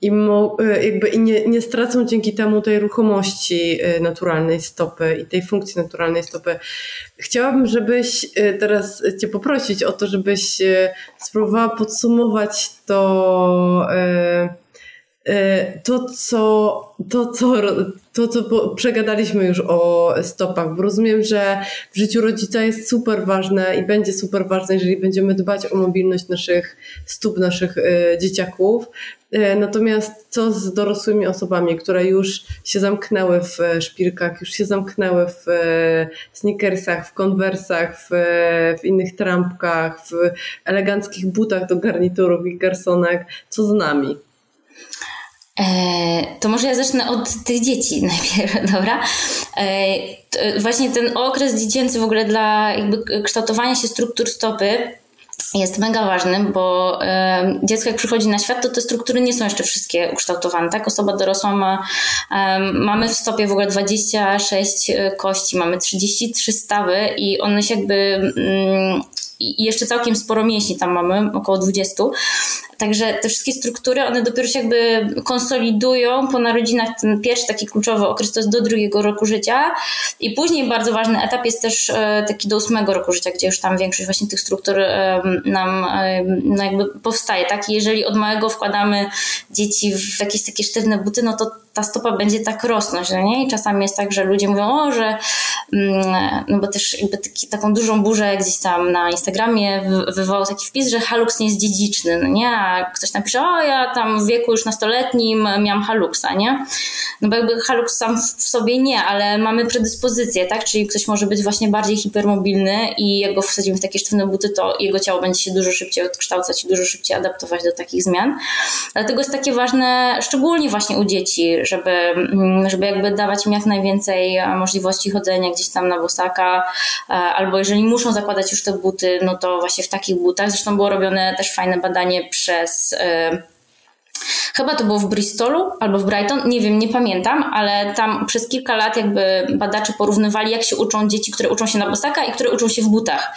C: i, mo, e, jakby, i nie, nie stracą dzięki temu tej ruchomości e, naturalnej stopy i tej funkcji naturalnej stopy. Chciałabym, żebyś e, teraz Cię poprosić o to, żebyś spróbowała podsumować to to, co, to, co, to, co przegadaliśmy już o stopach, bo rozumiem, że w życiu rodzica jest super ważne i będzie super ważne, jeżeli będziemy dbać o mobilność naszych stóp, naszych e, dzieciaków. E, natomiast co z dorosłymi osobami, które już się zamknęły w szpilkach, już się zamknęły w sneakersach, w konwersach, w, w innych trampkach, w eleganckich butach do garniturów i garsonek, co z nami?
D: E, to może ja zacznę od tych dzieci najpierw, dobra? E, właśnie ten okres dziecięcy w ogóle dla jakby kształtowania się struktur stopy jest mega ważny, bo e, dziecko jak przychodzi na świat, to te struktury nie są jeszcze wszystkie ukształtowane, tak? Osoba dorosła ma, mamy w stopie w ogóle 26 kości, mamy 33 stawy i one się jakby mm, i jeszcze całkiem sporo mięśni tam mamy, około 20. Także te wszystkie struktury, one dopiero się jakby konsolidują po narodzinach. Ten pierwszy taki kluczowy okres to jest do drugiego roku życia i później bardzo ważny etap jest też e, taki do ósmego roku życia, gdzie już tam większość właśnie tych struktur nam no jakby powstaje, tak? I jeżeli od małego wkładamy dzieci w jakieś takie sztywne buty, no to ta stopa będzie tak rosnąć, no nie? I czasami jest tak, że ludzie mówią, o, że mm, no bo też jakby taki, taką dużą burzę gdzieś tam na Instagramie wywołał taki wpis, że halux nie jest dziedziczny, no nie? A ktoś napisze, o, ja tam w wieku już nastoletnim miałam haluxa, nie? No bo jakby halux sam w sobie nie, ale mamy predyspozycję, tak? Czyli ktoś może być właśnie bardziej hipermobilny i jak go wsadzimy w takie sztywne buty, to jego ciało będzie się dużo szybciej odkształcać i dużo szybciej adaptować do takich zmian. Dlatego jest takie ważne, szczególnie właśnie u dzieci, żeby, mm, żeby jakby dawać im jak najwięcej e, możliwości chodzenia gdzieś tam na bosaka, e, albo jeżeli muszą zakładać już te buty, no to właśnie w takich butach. Zresztą było robione też fajne badanie przez e, Chyba to było w Bristolu albo w Brighton, nie wiem, nie pamiętam, ale tam przez kilka lat jakby badacze porównywali, jak się uczą dzieci, które uczą się na bosaka i które uczą się w butach.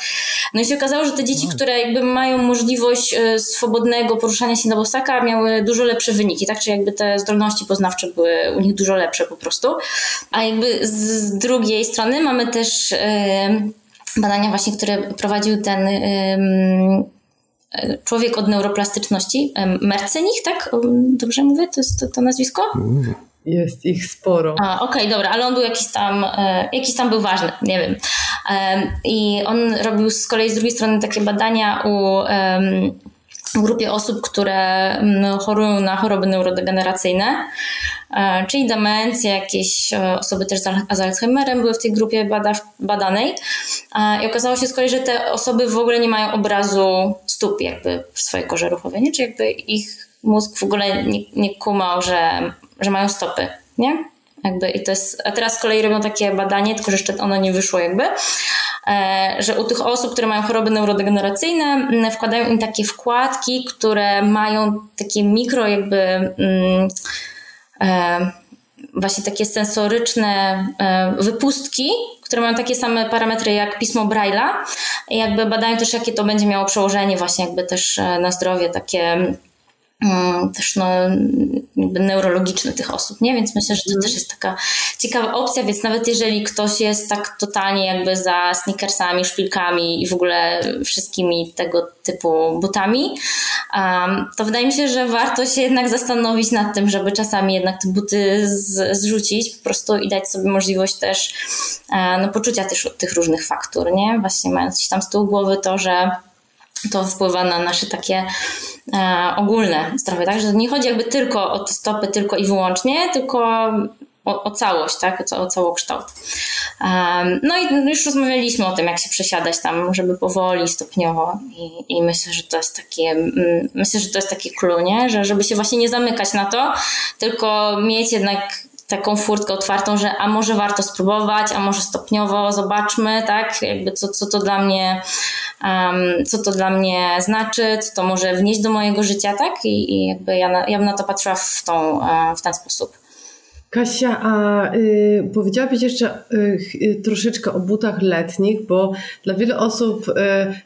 D: No i się okazało, że te dzieci, które jakby mają możliwość e, swobodnego poruszania się na bosaka, miały dużo lepsze wyniki, tak? Czyli jakby te zdolności poznawcze były u nich dużo lepsze po prostu. A jakby z drugiej strony mamy też yy, badania właśnie, które prowadził ten człowiek od neuroplastyczności, Mercenich, tak? Dobrze mówię? To jest to, to nazwisko?
C: Jest ich sporo.
D: Okej, okay, dobra, ale on był jakiś tam, e, jakiś tam był ważny, nie wiem. I on robił z kolei z drugiej strony takie badania u grupie osób, które chorują na choroby neurodegeneracyjne, e, czyli demencje, jakieś e, osoby też z Alzheimerem były w tej grupie bada, badanej. I okazało się z kolei, że te osoby w ogóle nie mają obrazu stóp jakby w swojej korze ruchowej, nie? czy jakby ich mózg w ogóle nie, nie kumał, że, że mają stopy, nie? Jakby i to jest, a teraz z kolei robią takie badanie, tylko że jeszcze ono nie wyszło jakby, e, że u tych osób, które mają choroby neurodegeneracyjne, wkładają im takie wkładki, które mają takie mikro jakby mm, e, właśnie takie sensoryczne e, wypustki, które mają takie same parametry jak pismo Braille'a. Jakby badają też, jakie to będzie miało przełożenie właśnie jakby też na zdrowie takie Mm, też no, neurologiczny tych osób, nie? Więc myślę, że to mm. też jest taka ciekawa opcja, więc nawet jeżeli ktoś jest tak totalnie jakby za sneakersami, szpilkami i w ogóle wszystkimi tego typu butami, um, to wydaje mi się, że warto się jednak zastanowić nad tym, żeby czasami jednak te buty z, zrzucić po prostu i dać sobie możliwość też e, no, poczucia też, tych różnych faktur, nie? Właśnie mając gdzieś tam z tyłu głowy to, że to wpływa na nasze takie ogólne zdrowie, tak? Że nie chodzi jakby tylko o te stopy, tylko i wyłącznie, tylko o, o całość, tak? O, o całokształt. No i już rozmawialiśmy o tym, jak się przesiadać tam, żeby powoli, stopniowo i, i myślę, że to jest takie, myślę, że to jest takie clue, nie? Że żeby się właśnie nie zamykać na to, tylko mieć jednak taką furtkę otwartą, że a może warto spróbować, a może stopniowo zobaczmy, tak, jakby co, co to dla mnie, um, co to dla mnie znaczy, co to może wnieść do mojego życia, tak, i, i jakby ja, na, ja bym na to patrzyła w, tą, e, w ten sposób.
C: Kasia, a y, powiedziałabyś jeszcze y, y, troszeczkę o butach letnich, bo dla wielu osób y,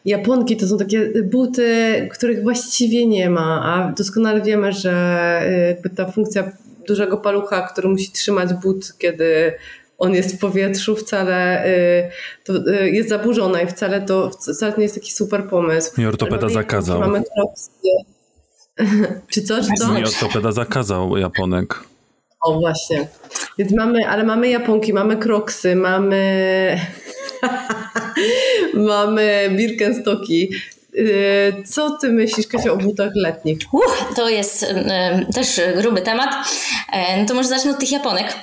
C: Japonki to są takie buty, których właściwie nie ma, a doskonale wiemy, że y, ta funkcja dużego palucha, który musi trzymać but, kiedy on jest w powietrzu, wcale y, to y, jest zaburzona i wcale to wcale nie jest taki super pomysł.
B: I ortopeda zakazał. Mamy
C: czy co, czy co?
B: I ortopeda zakazał Japonek.
C: O właśnie. Więc mamy, ale mamy Japonki, mamy Kroksy, mamy mamy Birkenstocki, Y, co ty myślisz, Kasia, o butach letnich?
D: Uch, to jest też gruby temat. E, to może zacznę od tych Japonek.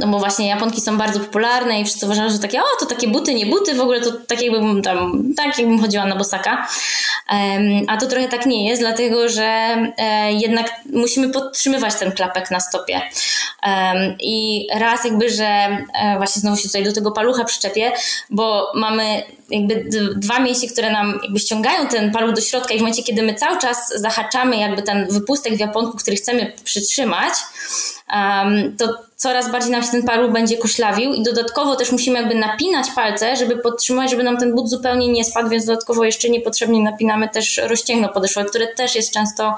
D: No bo właśnie Japonki są bardzo popularne i wszyscy uważają, że takie, o to takie buty, nie buty, w ogóle to tak jakbym tam, tak jakbym chodziła na bosaka. A to trochę tak nie jest, dlatego że e, jednak musimy podtrzymywać ten klapek na stopie. I raz jakby, że e, właśnie znowu się tutaj do tego palucha przyczepię, bo mamy jakby dwa mięśnie, które nam jakby ściągają ten paluch do środka i w momencie, kiedy my cały czas zahaczamy jakby ten wypustek w japonku, który chcemy przytrzymać, to coraz bardziej nam się ten paru będzie koszlawił i dodatkowo też musimy jakby napinać palce, żeby podtrzymać, żeby nam ten but zupełnie nie spadł, więc dodatkowo jeszcze niepotrzebnie napinamy też rozcięgno podeszłe, które też jest często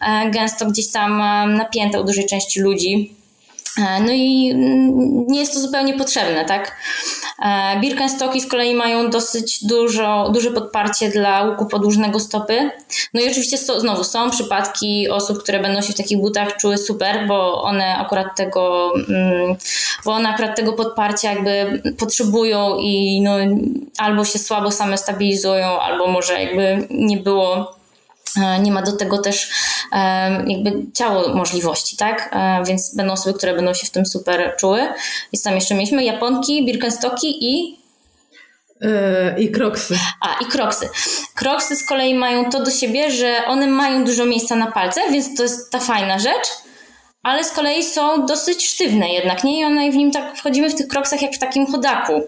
D: e, gęsto gdzieś tam napięte u dużej części ludzi. E, no i mm, nie jest to zupełnie potrzebne, tak? E, Birkenstocki z kolei mają dosyć dużo, duże podparcie dla łuku podłużnego stopy. No i oczywiście so, znowu są przypadki osób, które będą się w takich butach czuły super, bo one akurat tego, mm, bo one akurat tego podparcia jakby potrzebują i no, albo się słabo same stabilizują, albo może jakby nie było nie ma do tego też e, jakby ciało możliwości, tak? E, więc będą osoby, które będą się w tym super czuły. I tam jeszcze mieliśmy Japonki, Birkenstocki i
C: i kroksy.
D: A, i kroksy. Kroksy z kolei mają to do siebie, że one mają dużo miejsca na palce, więc to jest ta fajna rzecz, ale z kolei są dosyć sztywne jednak, nie? I one w nim tak wchodzimy w tych kroksach jak w takim chodaku.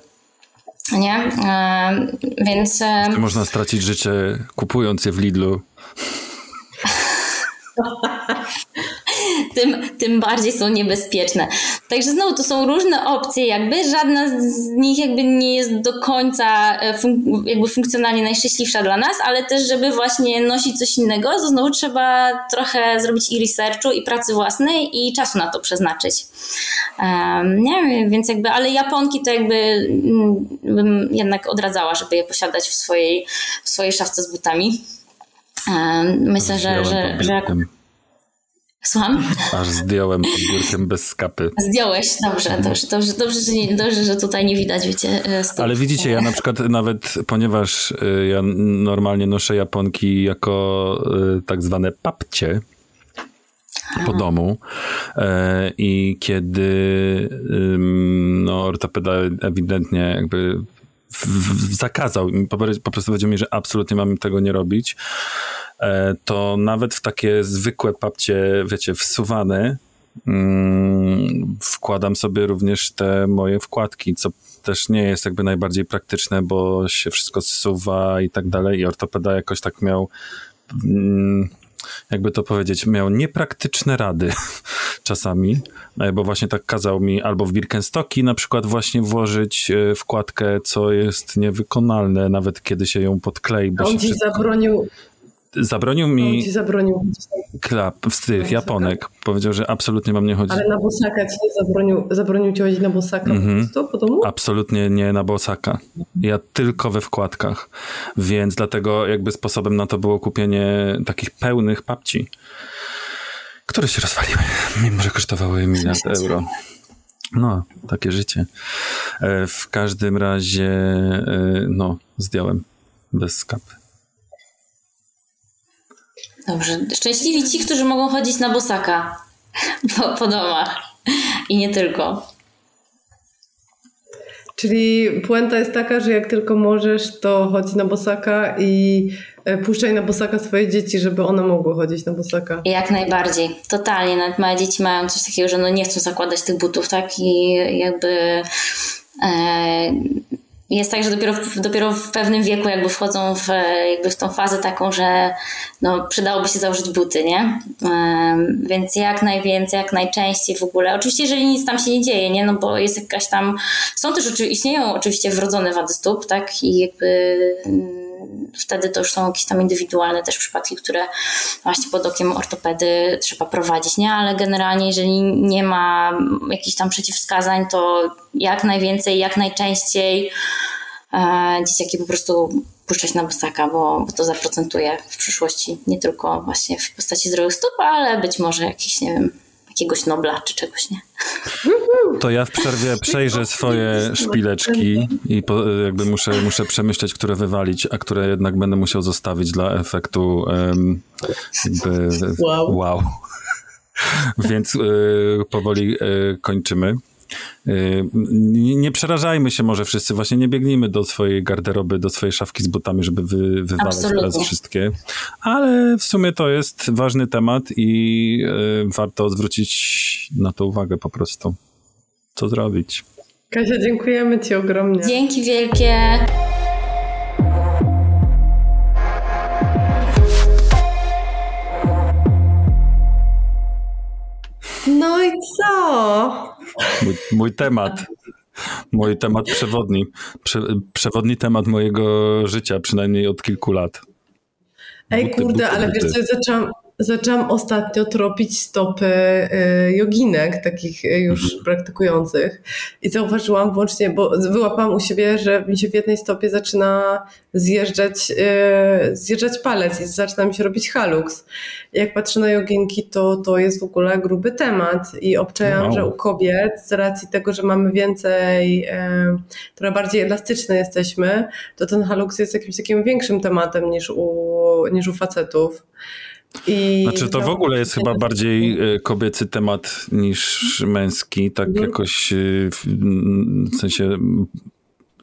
D: Nie? E, więc. E,
B: można stracić życie kupując je w Lidlu.
D: tym, tym bardziej są niebezpieczne. Także znowu to są różne opcje, jakby żadna z nich jakby nie jest do końca e, fun jakby funkcjonalnie najszczęśliwsza dla nas, ale też, żeby właśnie nosić coś innego, to znowu trzeba trochę zrobić i researchu, i pracy własnej, i czasu na to przeznaczyć. Um, nie więc jakby, ale Japonki to jakby mm, bym jednak odradzała, żeby je posiadać w swojej, w swojej szafce z butami. Myślę, że, że, że. Słucham?
B: Aż zdjąłem pod bez skapy.
D: Zdjąłeś, dobrze, dobrze, dobrze, dobrze, że, nie, dobrze że tutaj nie widać, wiecie.
B: E, Stop. Ale widzicie, ja na przykład nawet, ponieważ e, ja normalnie noszę japonki jako e, tak zwane papcie, po domu i kiedy no, ortopeda ewidentnie jakby zakazał, po prostu powiedział mi, że absolutnie mam tego nie robić, e, to nawet w takie zwykłe papcie, wiecie, wsuwane, mm, wkładam sobie również te moje wkładki, co też nie jest jakby najbardziej praktyczne, bo się wszystko zsuwa i tak dalej. I ortopeda jakoś tak miał mm, jakby to powiedzieć, miał niepraktyczne rady czasami, e, bo właśnie tak kazał mi albo w Birkenstocki na przykład właśnie włożyć e, wkładkę, co jest niewykonalne, nawet kiedy się ją podklei.
C: Bo On ci wszystko... zabronił
B: Zabronił mi.
C: On ci zabronił.
B: Klap z tych Japonek. Powiedział, że absolutnie mam nie chodzić.
C: Ale na bosaka ci zabronił, zabronił ci chodzić na bosaka mm -hmm. po domu?
B: Absolutnie nie na bosaka. Ja tylko we wkładkach. Więc dlatego jakby sposobem na to było kupienie takich pełnych papci, które się rozwaliły, mimo że kosztowały miliard euro. No, takie życie. E, w każdym razie, e, no, zdjąłem bez skapy.
D: Dobrze. Szczęśliwi ci, którzy mogą chodzić na bosaka po, po domach. I nie tylko.
C: Czyli puenta jest taka, że jak tylko możesz, to chodź na bosaka i e, puszczaj na bosaka swoje dzieci, żeby one mogły chodzić na bosaka.
D: Jak najbardziej. Totalnie. Nawet małe dzieci mają coś takiego, że no nie chcą zakładać tych butów, tak? I jakby e, jest tak, że dopiero w, dopiero w pewnym wieku jakby wchodzą w, jakby w tą fazę taką, że no, przydałoby się założyć buty, nie? Więc jak najwięcej, jak najczęściej w ogóle. Oczywiście, jeżeli nic tam się nie dzieje, nie? No bo jest jakaś tam... Są też, istnieją oczywiście wrodzone wady stóp, tak? I jakby wtedy to już są jakieś tam indywidualne też przypadki, które właśnie pod okiem ortopedy trzeba prowadzić, nie? Ale generalnie, jeżeli nie ma jakichś tam przeciwwskazań, to jak najwięcej, jak najczęściej e, dzieciaki po prostu puszczać na bosaka, bo, bo to zaprocentuje w przyszłości nie tylko właśnie w postaci zdrowych stóp, ale być może jakiś, nie wiem, jakiegoś Nobla czy czegoś, nie?
B: To ja w przerwie przejrzę swoje szpileczki i po, jakby muszę, muszę przemyśleć, które wywalić, a które jednak będę musiał zostawić dla efektu um, jakby wow. wow. Więc y, powoli y, kończymy. Y, nie przerażajmy się może wszyscy, właśnie nie biegnijmy do swojej garderoby, do swojej szafki z butami, żeby wy, wywalać teraz wszystkie, ale w sumie to jest ważny temat i y, warto zwrócić na to uwagę po prostu. Co zrobić?
C: Kasia, dziękujemy Ci ogromnie.
D: Dzięki wielkie.
C: No i co?
B: Mój, mój temat. Mój temat przewodni. Prze, przewodni temat mojego życia, przynajmniej od kilku lat.
C: Ej, buty, kurde, buty, ale buty. wiesz co, zaczęłam, zaczęłam ostatnio tropić stopy y, joginek, takich y, już mhm. praktykujących i zauważyłam włącznie, bo wyłapałam u siebie, że mi się w jednej stopie zaczyna zjeżdżać, y, zjeżdżać palec i zaczyna mi się robić halux. Jak patrzę na joginki, to to jest w ogóle gruby temat i obczajam, wow. że u kobiet z racji tego, że mamy więcej, trochę bardziej elastyczne jesteśmy, to ten halux jest jakimś takim większym tematem niż u, niż u facetów.
B: I znaczy to w ogóle jest chyba bardziej e, kobiecy temat niż męski, tak mhm. jakoś e, w, w sensie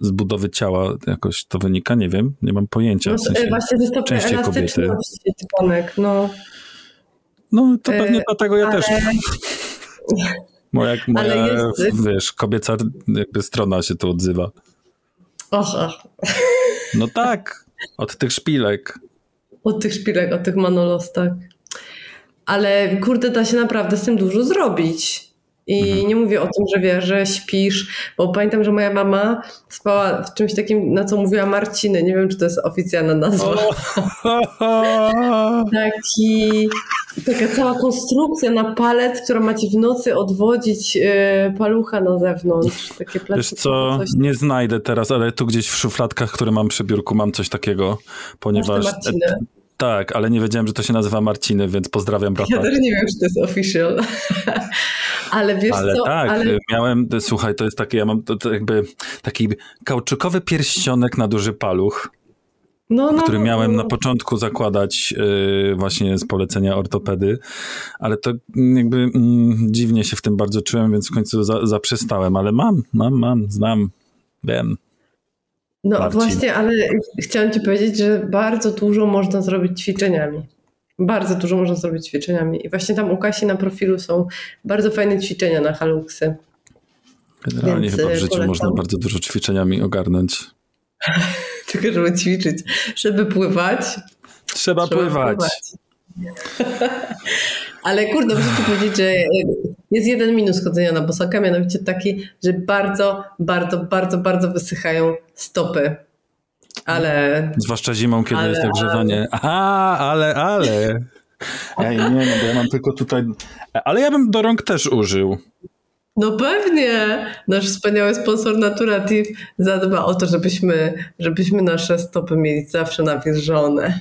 B: z budowy ciała jakoś to wynika, nie wiem, nie mam pojęcia.
C: No,
B: w sensie
C: właśnie ze stopy elastyczności dzwonek, no.
B: No to pewnie e, dlatego ja ale... też. Moja, moja jest... wiesz, kobieca jakby strona się tu odzywa.
C: Och, och.
B: No tak, od tych szpilek
C: od tych szpilek, od tych manolos, tak. Ale kurde, da się naprawdę z tym dużo zrobić. I mhm. nie mówię o tym, że wiesz, że śpisz, bo pamiętam, że moja mama spała w czymś takim, na co mówiła Marciny. Nie wiem, czy to jest oficjalna nazwa. Taki, taka cała konstrukcja na palec, która ma ci w nocy odwodzić yy, palucha na zewnątrz. Takie
B: Wiesz co, coś... nie znajdę teraz, ale tu gdzieś w szufladkach, które mam przy biurku, mam coś takiego, ponieważ... Tak, ale nie wiedziałem, że to się nazywa Marciny, więc pozdrawiam brata.
C: Ja też nie wiem, czy to jest official. ale wiesz
B: ale
C: co?
B: Tak, ale miałem, słuchaj, to jest takie, ja mam to, to jakby taki kauczukowy pierścionek na duży paluch. No, no, który no, miałem no. na początku zakładać yy, właśnie z polecenia ortopedy, ale to jakby mm, dziwnie się w tym bardzo czułem, więc w końcu za, zaprzestałem, ale mam, mam, mam, znam, wiem.
C: No Marcin. właśnie, ale chciałam ci powiedzieć, że bardzo dużo można zrobić ćwiczeniami. Bardzo dużo można zrobić ćwiczeniami. I właśnie tam u Kasi na profilu są bardzo fajne ćwiczenia na haluksy.
B: Generalnie Więc chyba w życiu polecam. można bardzo dużo ćwiczeniami ogarnąć.
C: Tylko żeby ćwiczyć. Żeby pływać.
B: Trzeba, trzeba pływać. pływać.
C: Ale kurde, muszę ci powiedzieć, że jest jeden minus chodzenia na bosaka, mianowicie taki, że bardzo, bardzo, bardzo, bardzo wysychają stopy. Ale.
B: Zwłaszcza zimą, kiedy ale, jest nagrzewanie. Aha, ale, ale. Ej, nie, no bo ja mam tylko tutaj. Ale ja bym do rąk też użył.
C: No pewnie. Nasz wspaniały sponsor Naturative zadba o to, żebyśmy, żebyśmy nasze stopy mieli zawsze nawilżone.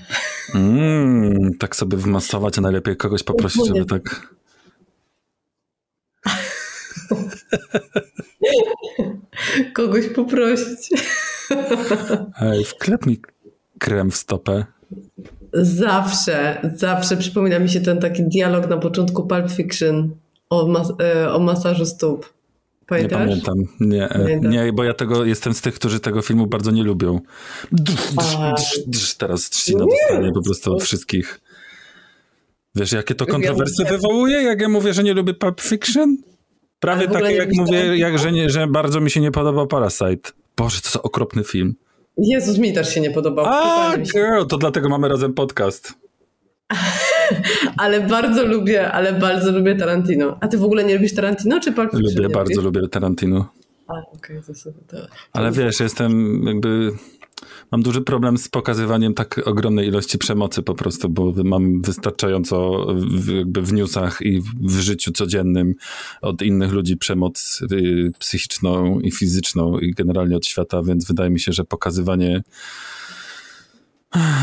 B: Mm, tak sobie wymasować, a najlepiej kogoś poprosić, żeby tak...
C: kogoś poprosić.
B: Ej, wklep mi krem w stopę.
C: Zawsze, zawsze przypomina mi się ten taki dialog na początku Pulp Fiction o, mas e, o masażu stóp. Pamiętasz?
B: Nie pamiętam. Nie, e, nie, bo ja tego jestem z tych, którzy tego filmu bardzo nie lubią. Drz, drz, drz, teraz trzcina dostanie po prostu od wszystkich. Wiesz, jakie to kontrowersje wywołuje, jak ja mówię, że nie lubię Pulp Fiction? Prawie takie, jak mówię, jak, że, nie, że bardzo mi się nie podoba Parasite. Boże, to jest okropny film.
C: Jezus, mi też się nie podobał.
B: A, girl, to dlatego mamy razem podcast.
C: ale bardzo lubię, ale bardzo lubię Tarantino. A ty w ogóle nie lubisz Tarantino, czy Pulp Fiction?
B: Lubię, bardzo lubię Tarantino.
C: A, okej, okay, to, to, to,
B: Ale wiesz, jestem jakby... Mam duży problem z pokazywaniem tak ogromnej ilości przemocy po prostu, bo mam wystarczająco w, jakby w newsach i w życiu codziennym od innych ludzi przemoc y, psychiczną i fizyczną i generalnie od świata, więc wydaje mi się, że pokazywanie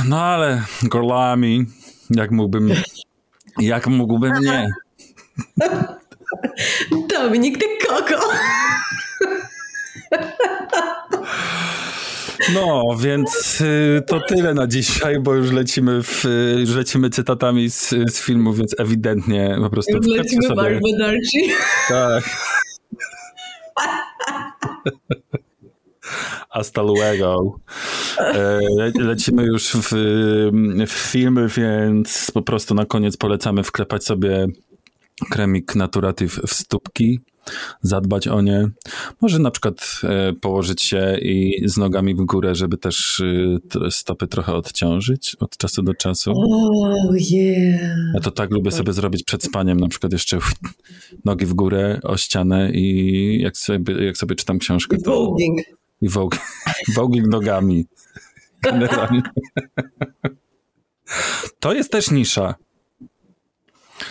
B: no ale gorlami jak mógłbym... Jak mógłbym nie?
C: Dominik de Coco.
B: No, więc y, to tyle na dzisiaj, bo już lecimy, w, już lecimy cytatami z, z filmu, więc ewidentnie po prostu...
C: Już lecimy sobie...
B: Tak. Hasta luego. E, lecimy już w, w filmy, więc po prostu na koniec polecamy wklepać sobie kremik Naturative w stópki. zadbać o nie. Może na przykład e, położyć się i z nogami w górę, żeby też e, stopy trochę odciążyć od czasu do czasu.
C: Oh, yeah.
B: Ja to tak lubię sobie zrobić przed spaniem, na przykład jeszcze nogi w górę o ścianę i jak sobie, jak sobie czytam książkę,
C: to...
B: I voguing nogami. Generalnie. To jest też nisza.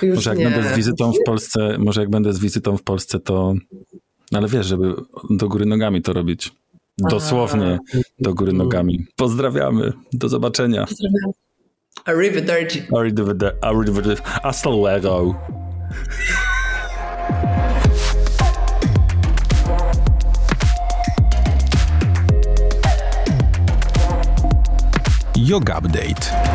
B: Już może jak nie. będę z wizytą w Polsce, może jak będę z wizytą w Polsce, to. Ale wiesz, żeby do góry nogami to robić. Dosłownie do góry nogami. Pozdrawiamy. Do zobaczenia. Pozdrawiam.
C: Arrivederci.
B: Arrivederci. Arrivederci. Hasta luego.
A: Yoga Update.